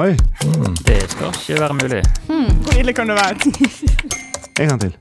Oi, Det skal ikke være mulig. Hvor ille kan det være? en gang til.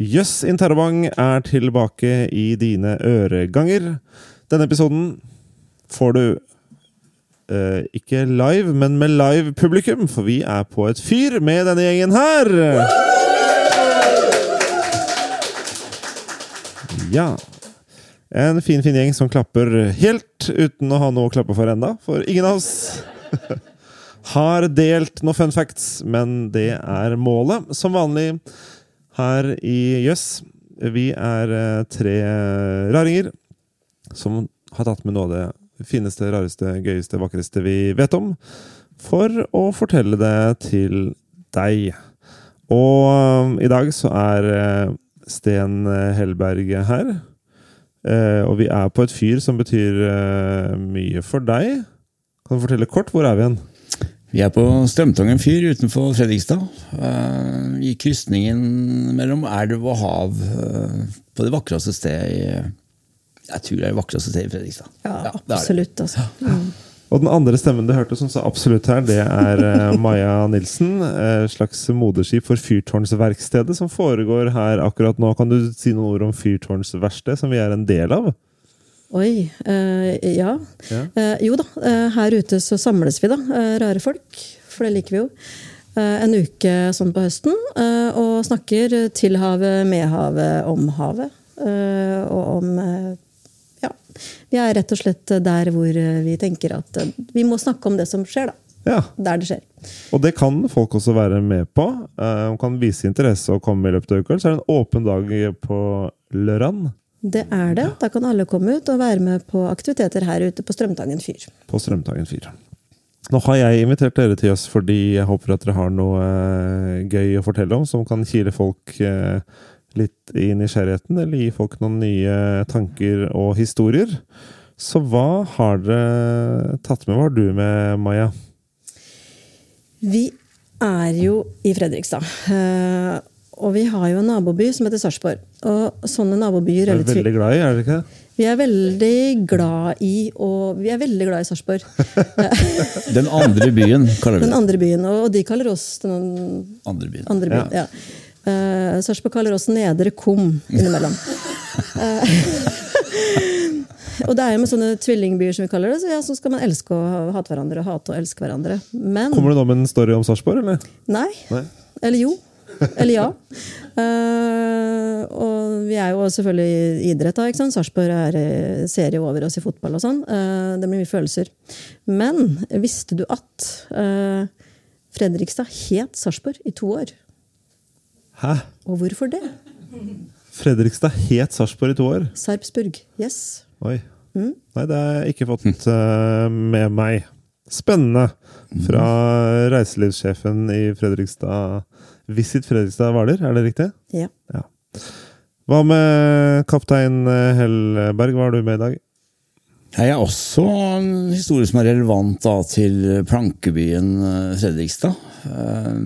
Jøss, Interrobang er tilbake i dine øreganger. Denne episoden får du eh, ikke live, men med live publikum, for vi er på et fyr med denne gjengen her. Ja. En fin, fin gjeng som klapper helt uten å ha noe å klappe for enda, for ingen av oss har delt noen fun facts, men det er målet. Som vanlig her i Jøss. Vi er eh, tre raringer som har tatt med noe av det fineste, rareste, gøyeste, vakreste vi vet om, for å fortelle det til deg. Og eh, i dag så er eh, Sten Hellberg her. Og vi er på et fyr som betyr mye for deg. Kan du fortelle kort? Hvor er vi hen? Vi er på Strømtangen fyr utenfor Fredrikstad. eh, I krysningen mellom elv og hav. eh, på det vakreste stedet i Jeg tror det er det vakreste stedet i Fredrikstad. Ja, er absolutt. Altså. Mm. Og den andre stemmen du hørte som sa absolutt her, det er eh, Maja Nilsen. Slags moderskip for Fyrtårnsverkstedet som foregår her akkurat nå. Kan du si noen ord om Fyrtårnsverkstedet, som vi er en del av? Oi. eh, ja. Ja. Eh, jo da, eh, her ute så samles vi, da. rare folk. For det liker vi jo. En uke sånn på høsten. og snakker til havet, med havet, om havet. og om Ja. Vi er rett og slett der hvor vi tenker at vi må snakke om det som skjer, da. Ja. Der det skjer. Og det kan folk også være med på. Man kan vise interesse og komme i løpet av uka. Så er det en åpen dag på lørdag Det er det. Da kan alle komme ut og være med på aktiviteter her ute på Strømtangen fyr. på Strømtangen 4. Nå har jeg invitert dere til oss fordi jeg håper at dere har noe eh, gøy å fortelle om som kan kile folk eh, litt i nysgjerrigheten, eller gi folk noen nye tanker og historier. Så hva har dere tatt med? Hva har du med, Maja? Vi er jo i Fredrikstad. Og vi har jo en naboby som heter Sarpsborg. Og sånne nabobyer er er litt veldig glad i, er dere ikke det? Vi er veldig glad i og Vi er veldig glad i Sarpsborg. Den andre byen, kaller vi Den andre byen. Og de kaller oss den Andre byen. andre byen. Ja. Eh, Sarpsborg kaller oss Nedre Kum innimellom. uh, og det er jo med sånne tvillingbyer som vi kaller det, så, ja, så skal man elske og hate hverandre og hate og elske hverandre. Men Kommer du nå med en story om Sarpsborg, eller? Nei. Nei. Eller jo. Eller ja. Uh, og vi er jo selvfølgelig i idrett, da. ikke sant? Sarpsborg er eh, serie over oss i fotball og sånn. Uh, det blir mye følelser. Men visste du at uh, Fredrikstad het Sarpsborg i to år? Hæ? Og hvorfor det? Fredrikstad het Sarpsborg i to år? Sarpsburg. Yes. Oi. Nei, det har jeg ikke fått med meg. Spennende. Fra reiselivssjefen i Fredrikstad Visit Fredrikstad Hvaler, er det riktig? Ja. Hva med kaptein eh, Hellberg? Hva har du med i dag? Jeg er også en historie som er relevant da, til plankebyen eh, Fredrikstad. Eh,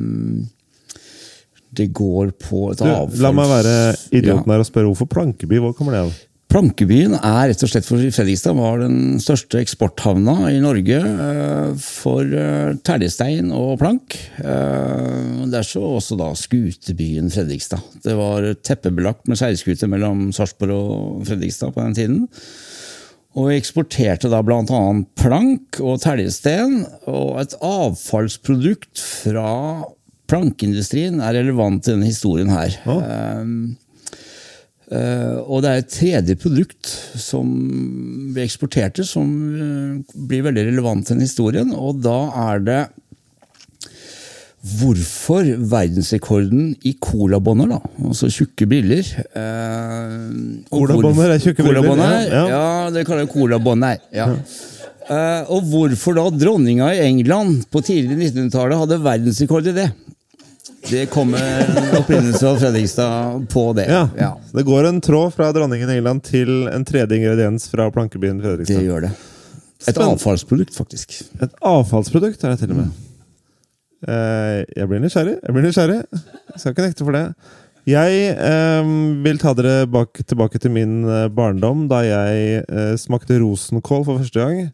Det går på et avfalls... la meg være idioten her og spørre hvorfor Plankeby? Hvor kommer det av? Plankebyen er rett og slett for Fredrikstad var den største eksporthavna i Norge eh, for eh, teglstein og plank. Eh, Det er så også da skutebyen Fredrikstad. Det var teppebelagt med seilskuter mellom Sarpsborg og Fredrikstad på den tiden. Og eksporterte da bl.a. plank og teglsten, og et avfallsprodukt fra plankeindustrien er relevant i denne historien her. Oh. Eh, og det er et tredje produkt som vi eksporterte, som eh, blir veldig relevant til historien. Og da er det hvorfor verdensrekorden i colabånder, da, altså tjukke briller eh, Colabånder er tjukke tjukke briller, ja, ja, ja. det kaller jeg colabånder. Ja. Eh, og hvorfor da dronninga i England på tidlig 1900-tallet hadde verdensrekord i det? Det kommer en opprinnelse fra Fredrikstad på det. Ja. Ja, Det går en tråd fra dronningen i England til en tredje ingrediens fra plankebyen Fredrikstad. det gjør det. Et avfallsprodukt, faktisk. Et avfallsprodukt er det til og med. Eh, jeg blir nysgjerrig. Jeg blir nysgjerrig. Jeg skal ikke nekte for det. Jeg eh, vil ta dere bak, tilbake til min eh, barndom, da jeg eh, smakte rosenkål for første gang.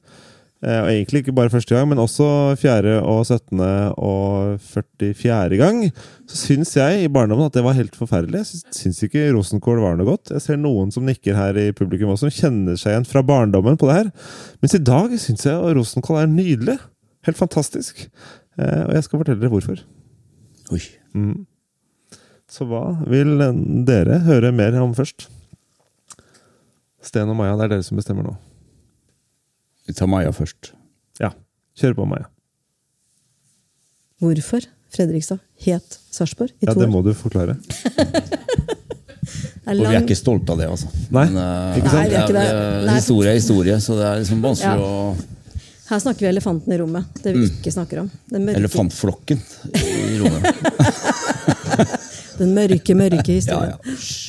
Eh, Og egentlig ikke bare første gang, men også fjerde og 17. og 44. gang. Så syns jeg i barndommen at det var helt forferdelig. Jeg syns- ikke rosenkål var noe godt. Jeg ser noen som nikker her i publikum også, som kjenner seg igjen fra barndommen på det her. Mens i dag syns jeg rosenkål er nydelig. Helt fantastisk. Eh, Og jeg skal fortelle dere hvorfor. Oi. Så hva vil dere høre mer om først? Sten og Maja, det er dere som bestemmer nå. Vi tar Maja først. Ja, kjør på, Maja. Hvorfor Fredrikstad het Sarpsborg i Ja, to Det må du forklare. Og vi er ikke stolte av det, altså. Nei, eh, ikke sant? Nei, vi er ikke det. Nei. Historie er historie, så det er liksom vanskelig Ja. å Her snakker vi elefanten i rommet. Det vi ikke snakker om. Den mørke, Elefantflokken i rommet. den mørke, mørke Ja, historien.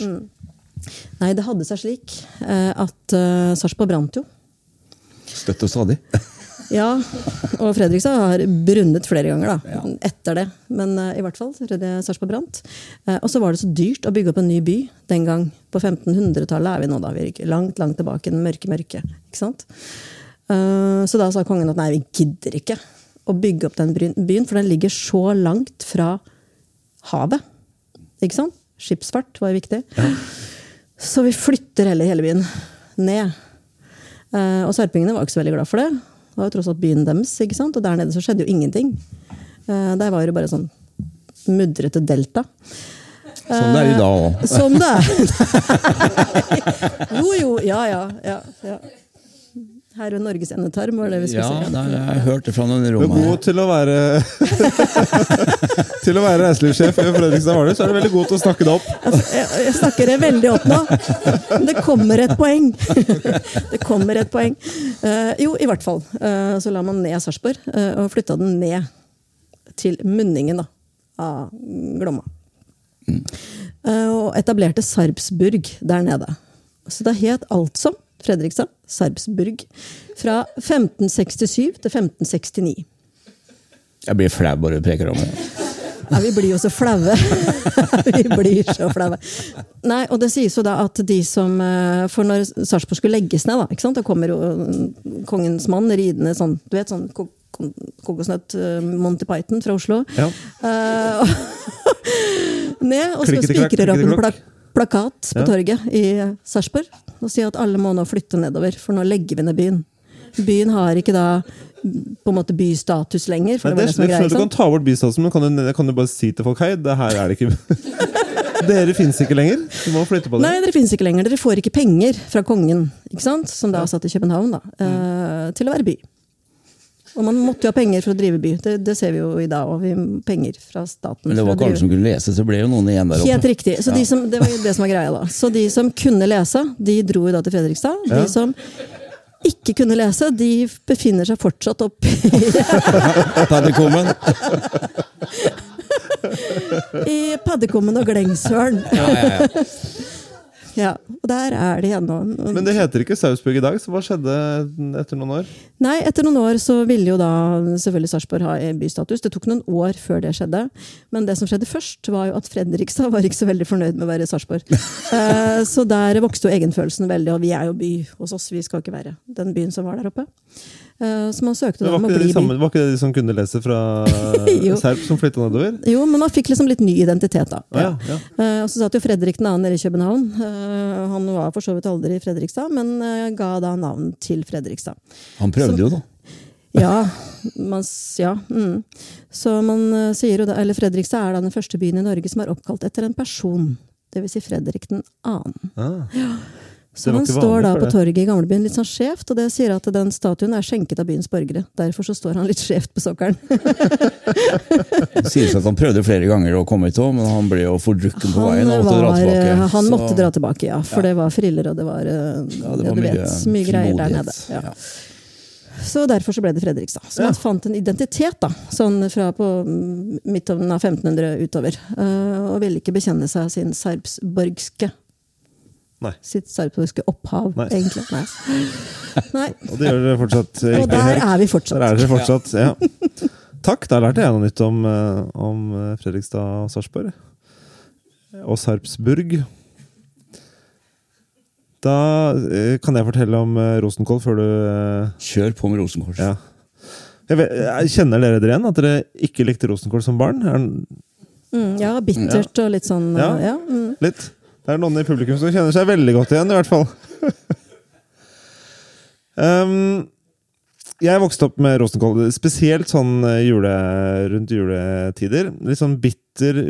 Mm. Nei, det hadde seg slik eh, at uh, Sarpsborg brant jo. Støtt og stadig. Ja, og Fredrikstad har brunnet flere ganger da, etter det. Men uh, i hvert fall er Sarpsborg brant. Uh, og så var det så dyrt å bygge opp en ny by den gang. På 1500-tallet er vi nå, da. Vi er langt, langt tilbake i den mørke mørke. Ikke sant? Uh, så da sa kongen at nei, vi gidder ikke å bygge opp den byen, for den ligger så langt fra havet. Ikke sant? Skipsfart var viktig. viktig. Så vi flytter hele, hele byen ned. Eh, og sarpingene var ikke så veldig glad for det. Det var jo tross alt byen deres, ikke sant? og der nede så skjedde jo ingenting. Eh, der var det bare sånn mudrete delta. Som det er i dag òg. Som det er! jo, jo, ja, ja. ja, ja. Her ved Norges endetarm, var det vi skulle Ja, si. har jeg hørt det fra noen i Du er god til å være Til å være reiselivssjef i Fredrikstad Hvaler, så er du veldig god til å snakke det opp. Jeg, jeg snakker det veldig opp nå. Det kommer et poeng. Det kommer et poeng. Uh, jo, i hvert fall. Uh, så la man ned Sarpsborg uh, og flytta den ned til munningen da, av Glomma. Eh, og etablerte Sarpsburg der nede. Så det het altså Fredrikstad Sarpsburg fra 1567 til 1569. Jeg blir flau bare du preker om det. Ja, vi blir jo så flaue. vi blir så flaue. Nei, og det sies jo da at de som eh, For når Sarpsborg skulle legges ned, da, ikke sant? da kommer jo mm, kongens mann ridende sånn Du vet sånn ko- ko- kokosnøtt eh, Monty Python fra Oslo. Ja. Uh, ned, og så Klikketi-klakk, spikrer opp en plak klikketi-klakk. Plakat på torget i Sarpsborg og sier at alle må nå flytte nedover, for nå legger vi ned byen. Byen har ikke da på en måte bystatus lenger. For Nei, det det er det for ikke Du kan ta bort bystatusen, men kan du, kan du bare si til folk hei, det her er det ikke Dere fins ikke lenger. Du må flytte på det. Nei, dere. finnes ikke lenger. Dere får ikke penger fra kongen, ikke sant? som da satt i København, da, mm. til å være by. Og man måtte jo ha penger for å drive by. Det, det ser vi jo i dag òg. Penger fra staten. Men det var ikke alle som kunne lese, så ble jo noen igjen der oppe. Helt riktig. Så de som, det var jo det som var greia da. Så de som kunne lese, de dro jo da til Fredrikstad. De som ikke kunne lese, de befinner seg fortsatt oppi Paddekummen. i paddekummen og Glengshølen. Ja, ja, ja. Ja, og der er de ennå. Men det heter ikke Sarpsborg i dag, så hva skjedde etter noen år? Nei, etter noen år så ville jo da selvfølgelig Sarpsborg ha bystatus. Det tok noen år før det skjedde. Men det som skjedde først, var jo at Fredrikstad var ikke så veldig fornøyd med å være Sarpsborg. Eh, så der vokste jo egenfølelsen veldig, og vi er jo by hos oss, vi skal ikke være den byen som var der oppe. Eh, så man søkte da om å bli de var ikke det de som kunne lese fra Serp, som flytta nedover? Jo, men man fikk liksom litt ny identitet, da. Å, ja, ja. Eh, og så satt jo Fredrik 2. nede i København. Eh, han var for så vidt aldri i Fredrikstad, men eh, ga da navn til Fredrikstad. Han prøvde jo, da. Ja. Man, ja mm. Så man eh, sier jo da, eller Fredrikstad er da den første byen i Norge som er oppkalt etter en person. Dvs. Si Fredrik 2. Ah. Så den står da på torget i gamlebyen litt sånn skjevt, og det sier at den statuen er skjenket av byens borgere. Derfor så står han litt skjevt på sokkelen. Det sies at han prøvde flere ganger å komme hit òg, men han ble jo fordrukken på veien og måtte dra tilbake. eh, han Så- måtte dra tilbake, ja. For Ja. det var friller, og det var, eh, Ja, det var mye vet, mye greier der nede. Ja. Ja. Så derfor så ble det Fredrikstad. Så Ja. fant en identitet, da, sånn fra på mm, midten av 1500 utover. Uh, og ville ikke bekjenne seg sin sarpsborgske Nei. sitt sarpsborgske opphav, Nei. egentlig. Nei. Nei. Og det gjør dere fortsatt. eh, Og der er vi fortsatt. Der er dere fortsatt, ja. Takk, da lærte jeg noe nytt om, eh, om eh, Fredrikstad og Sarpsborg. Og Sarpsburg. Da kan jeg fortelle om rosenkål før du Kjør på med rosenkål. Ja. Jeg vet, jeg kjenner dere dere igjen? At dere ikke likte rosenkål som barn? Er den Mm, ja, bittert og litt sånn Ja. ja. mm. litt? Det er noen i publikum som kjenner seg veldig godt igjen, i hvert fall. um, jeg vokste opp med rosenkål, spesielt sånn eh, jule, rundt juletider. Litt sånn bitter,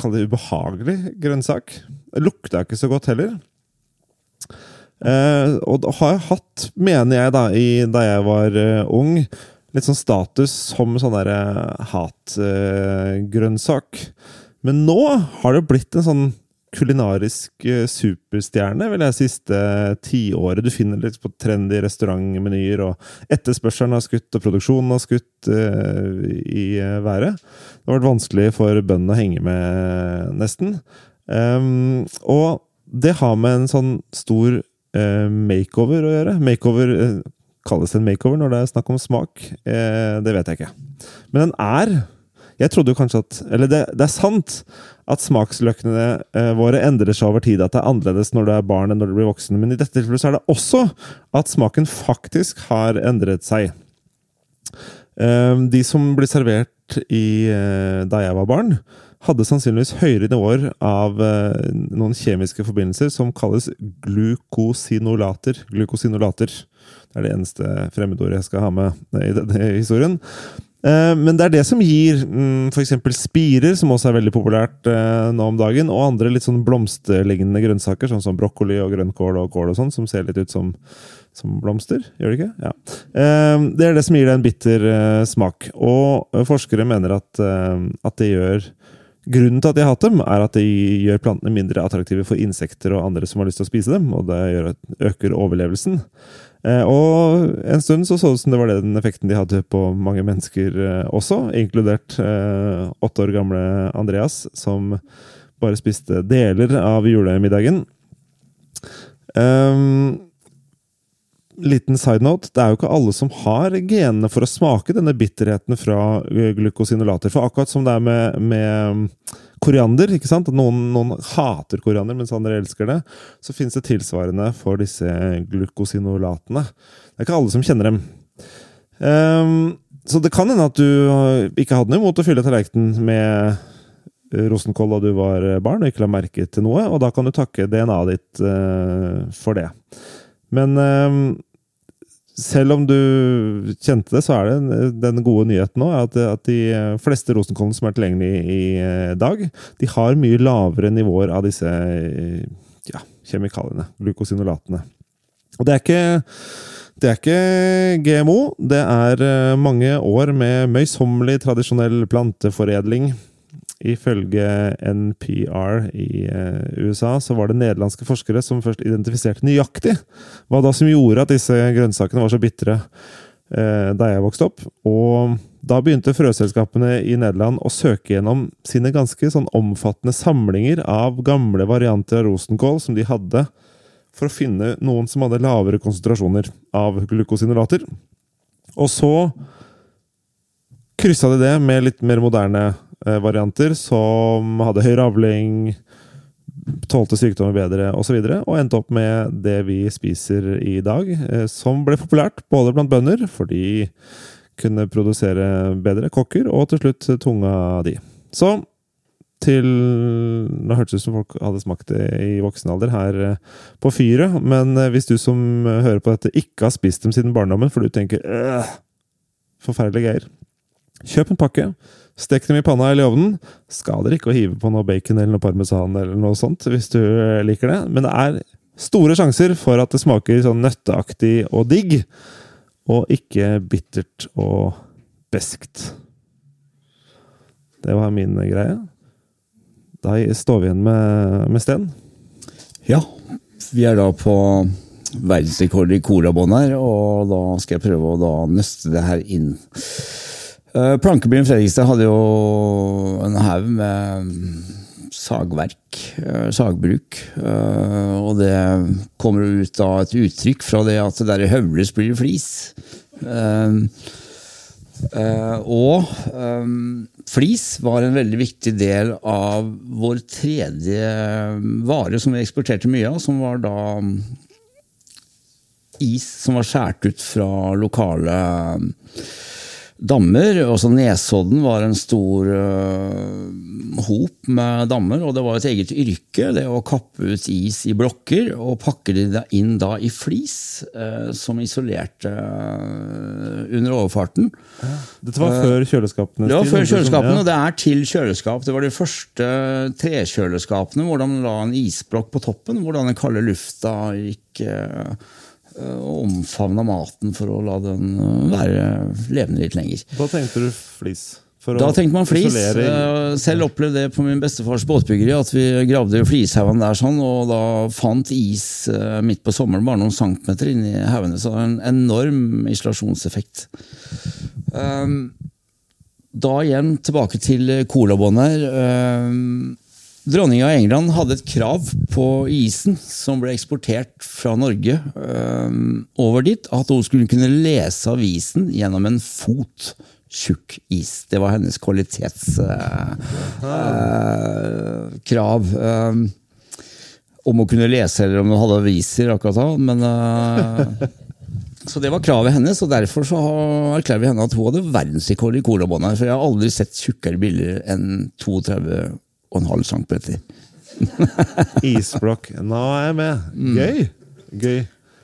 kall det ubehagelig grønnsak. Lukta ikke så godt heller. Eh, og har jeg hatt, mener jeg da, i, da jeg var uh, ung, litt sånn status som sånn derre hatgrønnsak. Men nå har det blitt en sånn kulinarisk eh, superstjerne, vil jeg, siste tiåret. Du finner litt på trendy restaurantmenyer, og etterspørselen har skutt, og produksjonen har skutt uh, i eh, været. Det har vært vanskelig for bøndene å henge med, nesten. Um, og det har med en sånn stor uh, makeover å gjøre. Makeover uh, Kalles det en makeover når det er snakk om smak? Det vet jeg ikke. Men den er Jeg trodde jo kanskje at Eller det, det er sant at smaksløkene eh, våre endrer seg over tid. At det er annerledes når du er barn enn når du blir voksen. Men i dette tilfellet så er det også at smaken faktisk har endret seg. Eh, De som ble servert i, eh, da jeg var barn, hadde sannsynligvis høyere nivåer av noen kjemiske forbindelser som kalles glukosinolater. Glukosinolater. Det er det eneste fremmedordet jeg skal ha med i denne historien. Eh, Men det er det som gir mm, f.eks. spirer, som også er veldig populært eh, nå om dagen, og andre litt sånn blomsterlignende grønnsaker, sånn som brokkoli og grønnkål og kål og sånn, som ser litt ut som, som blomster. Gjør det ikke? Ja. Eh, Det er det som gir det en bitter smak. Og forskere mener at, at det gjør Grunnen til at de har hatt dem, er at de gjør plantene mindre attraktive for insekter og andre som har lyst til å spise dem, og det gjør øker overlevelsen. Eh, og en stund så så det ut som det var den effekten de hadde på mange mennesker eh, også, inkludert eh, åtte år gamle Andreas, som bare spiste deler av julemiddagen. Um, liten side note, det er jo ikke alle som har genene for å smake denne bitterheten fra eh, glukosinolater. For akkurat som det er med, med koriander, ikke sant? noen, noen hater koriander, mens andre elsker det, så finnes det tilsvarende for disse glukosinolatene. Det er ikke alle som kjenner dem. Um, så det kan hende at du ikke hadde noe imot å fylle tallerkenen med eh, rosenkål da du var barn og ikke la merke til noe, og da kan du takke DNA-et ditt uh, for det. Men ehm, selv om du kjente det, så er det den gode nyheten nå at, at de fleste rosenkålene som er tilgjengelige i eh, dag, de har mye lavere nivåer av disse eh, ja, kjemikaliene, glukosinolatene. Og det er ikke det er ikke GMO. Det er eh, mange år med møysommelig, tradisjonell planteforedling. Ifølge NPR i eh, USA så var det nederlandske forskere som først identifiserte nøyaktig hva da som gjorde at disse grønnsakene var så bitre eh, da jeg vokste opp. Og da begynte frøselskapene i Nederland å søke gjennom sine ganske sånn omfattende samlinger av gamle varianter av rosenkål som de hadde, for å finne noen som hadde lavere konsentrasjoner av glukosinolater. Og så kryssa de det med litt mer moderne varianter, som hadde høyere ravling, tålte sykdommer bedre osv., og, så videre, og endte opp med det vi spiser i dag, eh, som ble populært både blant bønder, for de kunne produsere bedre kokker, og til slutt tunga di. Så til Nå hørtes det ut som folk hadde smakt det i voksen alder her eh, på fyret, men eh, hvis du som eh, hører på dette, ikke har spist dem siden barndommen, for du tenker øh, forferdelige greier Kjøp en pakke, stek dem i panna eller i ovnen. Skader ikke å hive på noe bacon eller noe parmesan eller noe sånt, hvis du eh, liker det. Men det er store sjanser for at det smaker sånn nøtteaktig og digg, og ikke bittert og beskt. Det var min greie. Da står vi igjen med, med Sten. Ja, vi er da på verdensrekord i korabånd her, og da skal jeg prøve å nøste det her inn. Eh, Plankebyen Fredrikstad hadde jo en haug med sagverk, eh, sagbruk, eh, og det kommer ut av et uttrykk fra det at det der høvles blir flis. Og flis var en veldig viktig del av vår tredje vare som vi eksporterte mye av, som var da is som var skåret ut fra lokale dammer. Også Nesodden var en stor uh, hop med dammer, og det var et eget yrke det å kappe ut is i blokker og pakke det inn da i flis, uh, som isolerte uh, under overfarten. Dette var før kjøleskapene? Det var før kjøleskapene, og det er til kjøleskap. Det var de første trekjøleskapene hvor de la en isblokk på toppen, hvor den kalde lufta gikk og omfavna maten for å la den være levende litt lenger. Da tenkte du flis? da tenkte man flis. Isolere. Selv opplevde det på min bestefars båtbyggeri, at vi gravde flishaugen der sånn, og da fant is midt på sommeren bare noen centimeter inni haugene. Så det var en enorm isolasjonseffekt. Da igjen tilbake til colabånd her. Dronninga av England hadde et krav på isen som ble eksportert fra Norge øh, over dit, at hun skulle kunne lese avisen gjennom en fot tjukk is. Det var hennes kvalitetskrav. Øh, øh, om hun kunne lese eller om hun hadde aviser akkurat da. Men, så det var kravet hennes, og derfor så erklærer vi henne at hun hadde verdensrekord i colabånd. For jeg har aldri sett tjukkere bilder enn 32 og en halv centimeter. Isblokk. Nå er jeg med. Gøy! Gøy.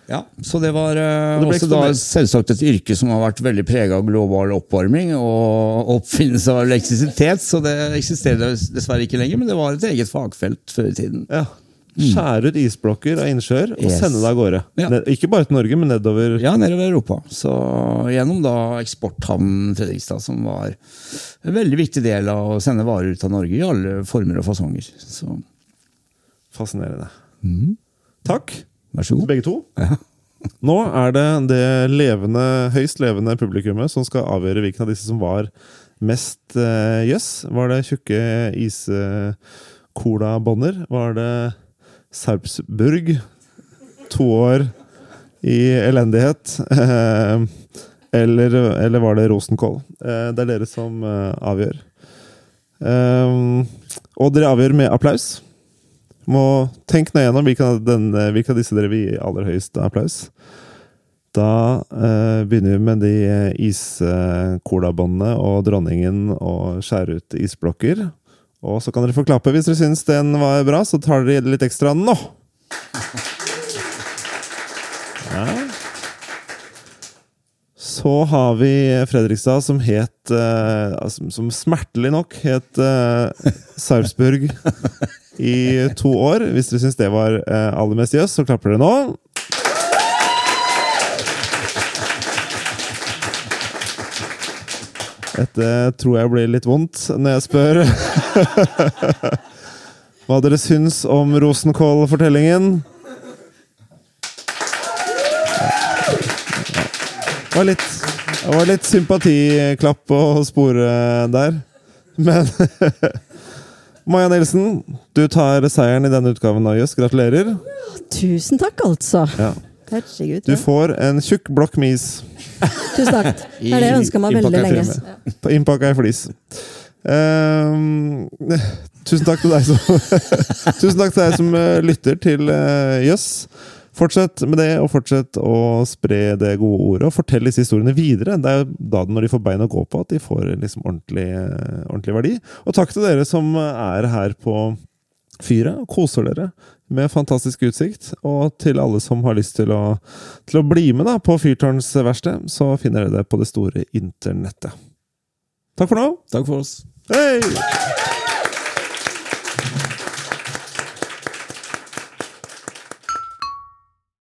Ja, så det var uh, det også da selvsagt et yrke som har vært veldig prega av global oppvarming og oppfinnelse av elektrisitet, så det eksisterer dessverre ikke lenger, men det var et eget fagfelt før i tiden. Ja. Skjære ut isblokker av innsjøer og yes. sende det av gårde. Ja. Ikke bare til Norge, men nedover Ja, nedover Europa. Så Gjennom da eksporthavnen Fredrikstad, som var en veldig viktig del av å sende varer ut av Norge i alle former og fasonger. Så. Fascinerende. Mm. Takk. Vær så god. Begge to. Ja. Nå er det det levende, høyst levende publikummet som skal avgjøre hvilken av disse som var mest uh, yes. Var det tjukke iscolabånder? Var det Sarpsburg? To år i elendighet? Uh, eller, eller, var det Rosenkål? Uh, det er dere som avgjør. og dere avgjør med applaus. Må tenke nøye gjennom hvilken av disse dere vil gi aller høyest applaus. Da eh, begynner vi med de iscolabåndene og dronningen og skjære ut isblokker. Og så kan dere få klappe hvis dere syns den var bra, så tar dere litt ekstra nå! Ja. Så har vi Fredrikstad, som het eh, Som smertelig nok het Sarpsborg i to år. Hvis dere syns det var eh, aller mest jøss, så klapper dere nå. Dette tror jeg blir litt vondt når jeg spør hva dere syns om Rosenkål-fortellingen. Det var litt, det var litt sympatiklapp å spore der. Men Maja Nilsen, du tar seieren i denne utgaven av Jøss. Gratulerer. Tusen takk, altså. Ja. Herregud. Du får en tjukk blokk med is. Tusen takk. Det er det jeg ønska meg veldig lenge. Innpakka i flis. Um, tusen takk til deg som Tusen takk til deg som uh, lytter til uh, Jøss. Fortsett med det, og fortsett å spre det gode ordet. Og fortell disse historiene videre. Det er da når de får bein å gå på, at de får liksom ordentlig, uh, ordentlig verdi. Og takk til dere som er her på fyret og koser dere med fantastisk utsikt. Og til alle som har lyst til å, til å bli med da, på Fyrtårnsverksted, så finner dere det på det store internettet. Takk for nå. Takk for oss. Hei!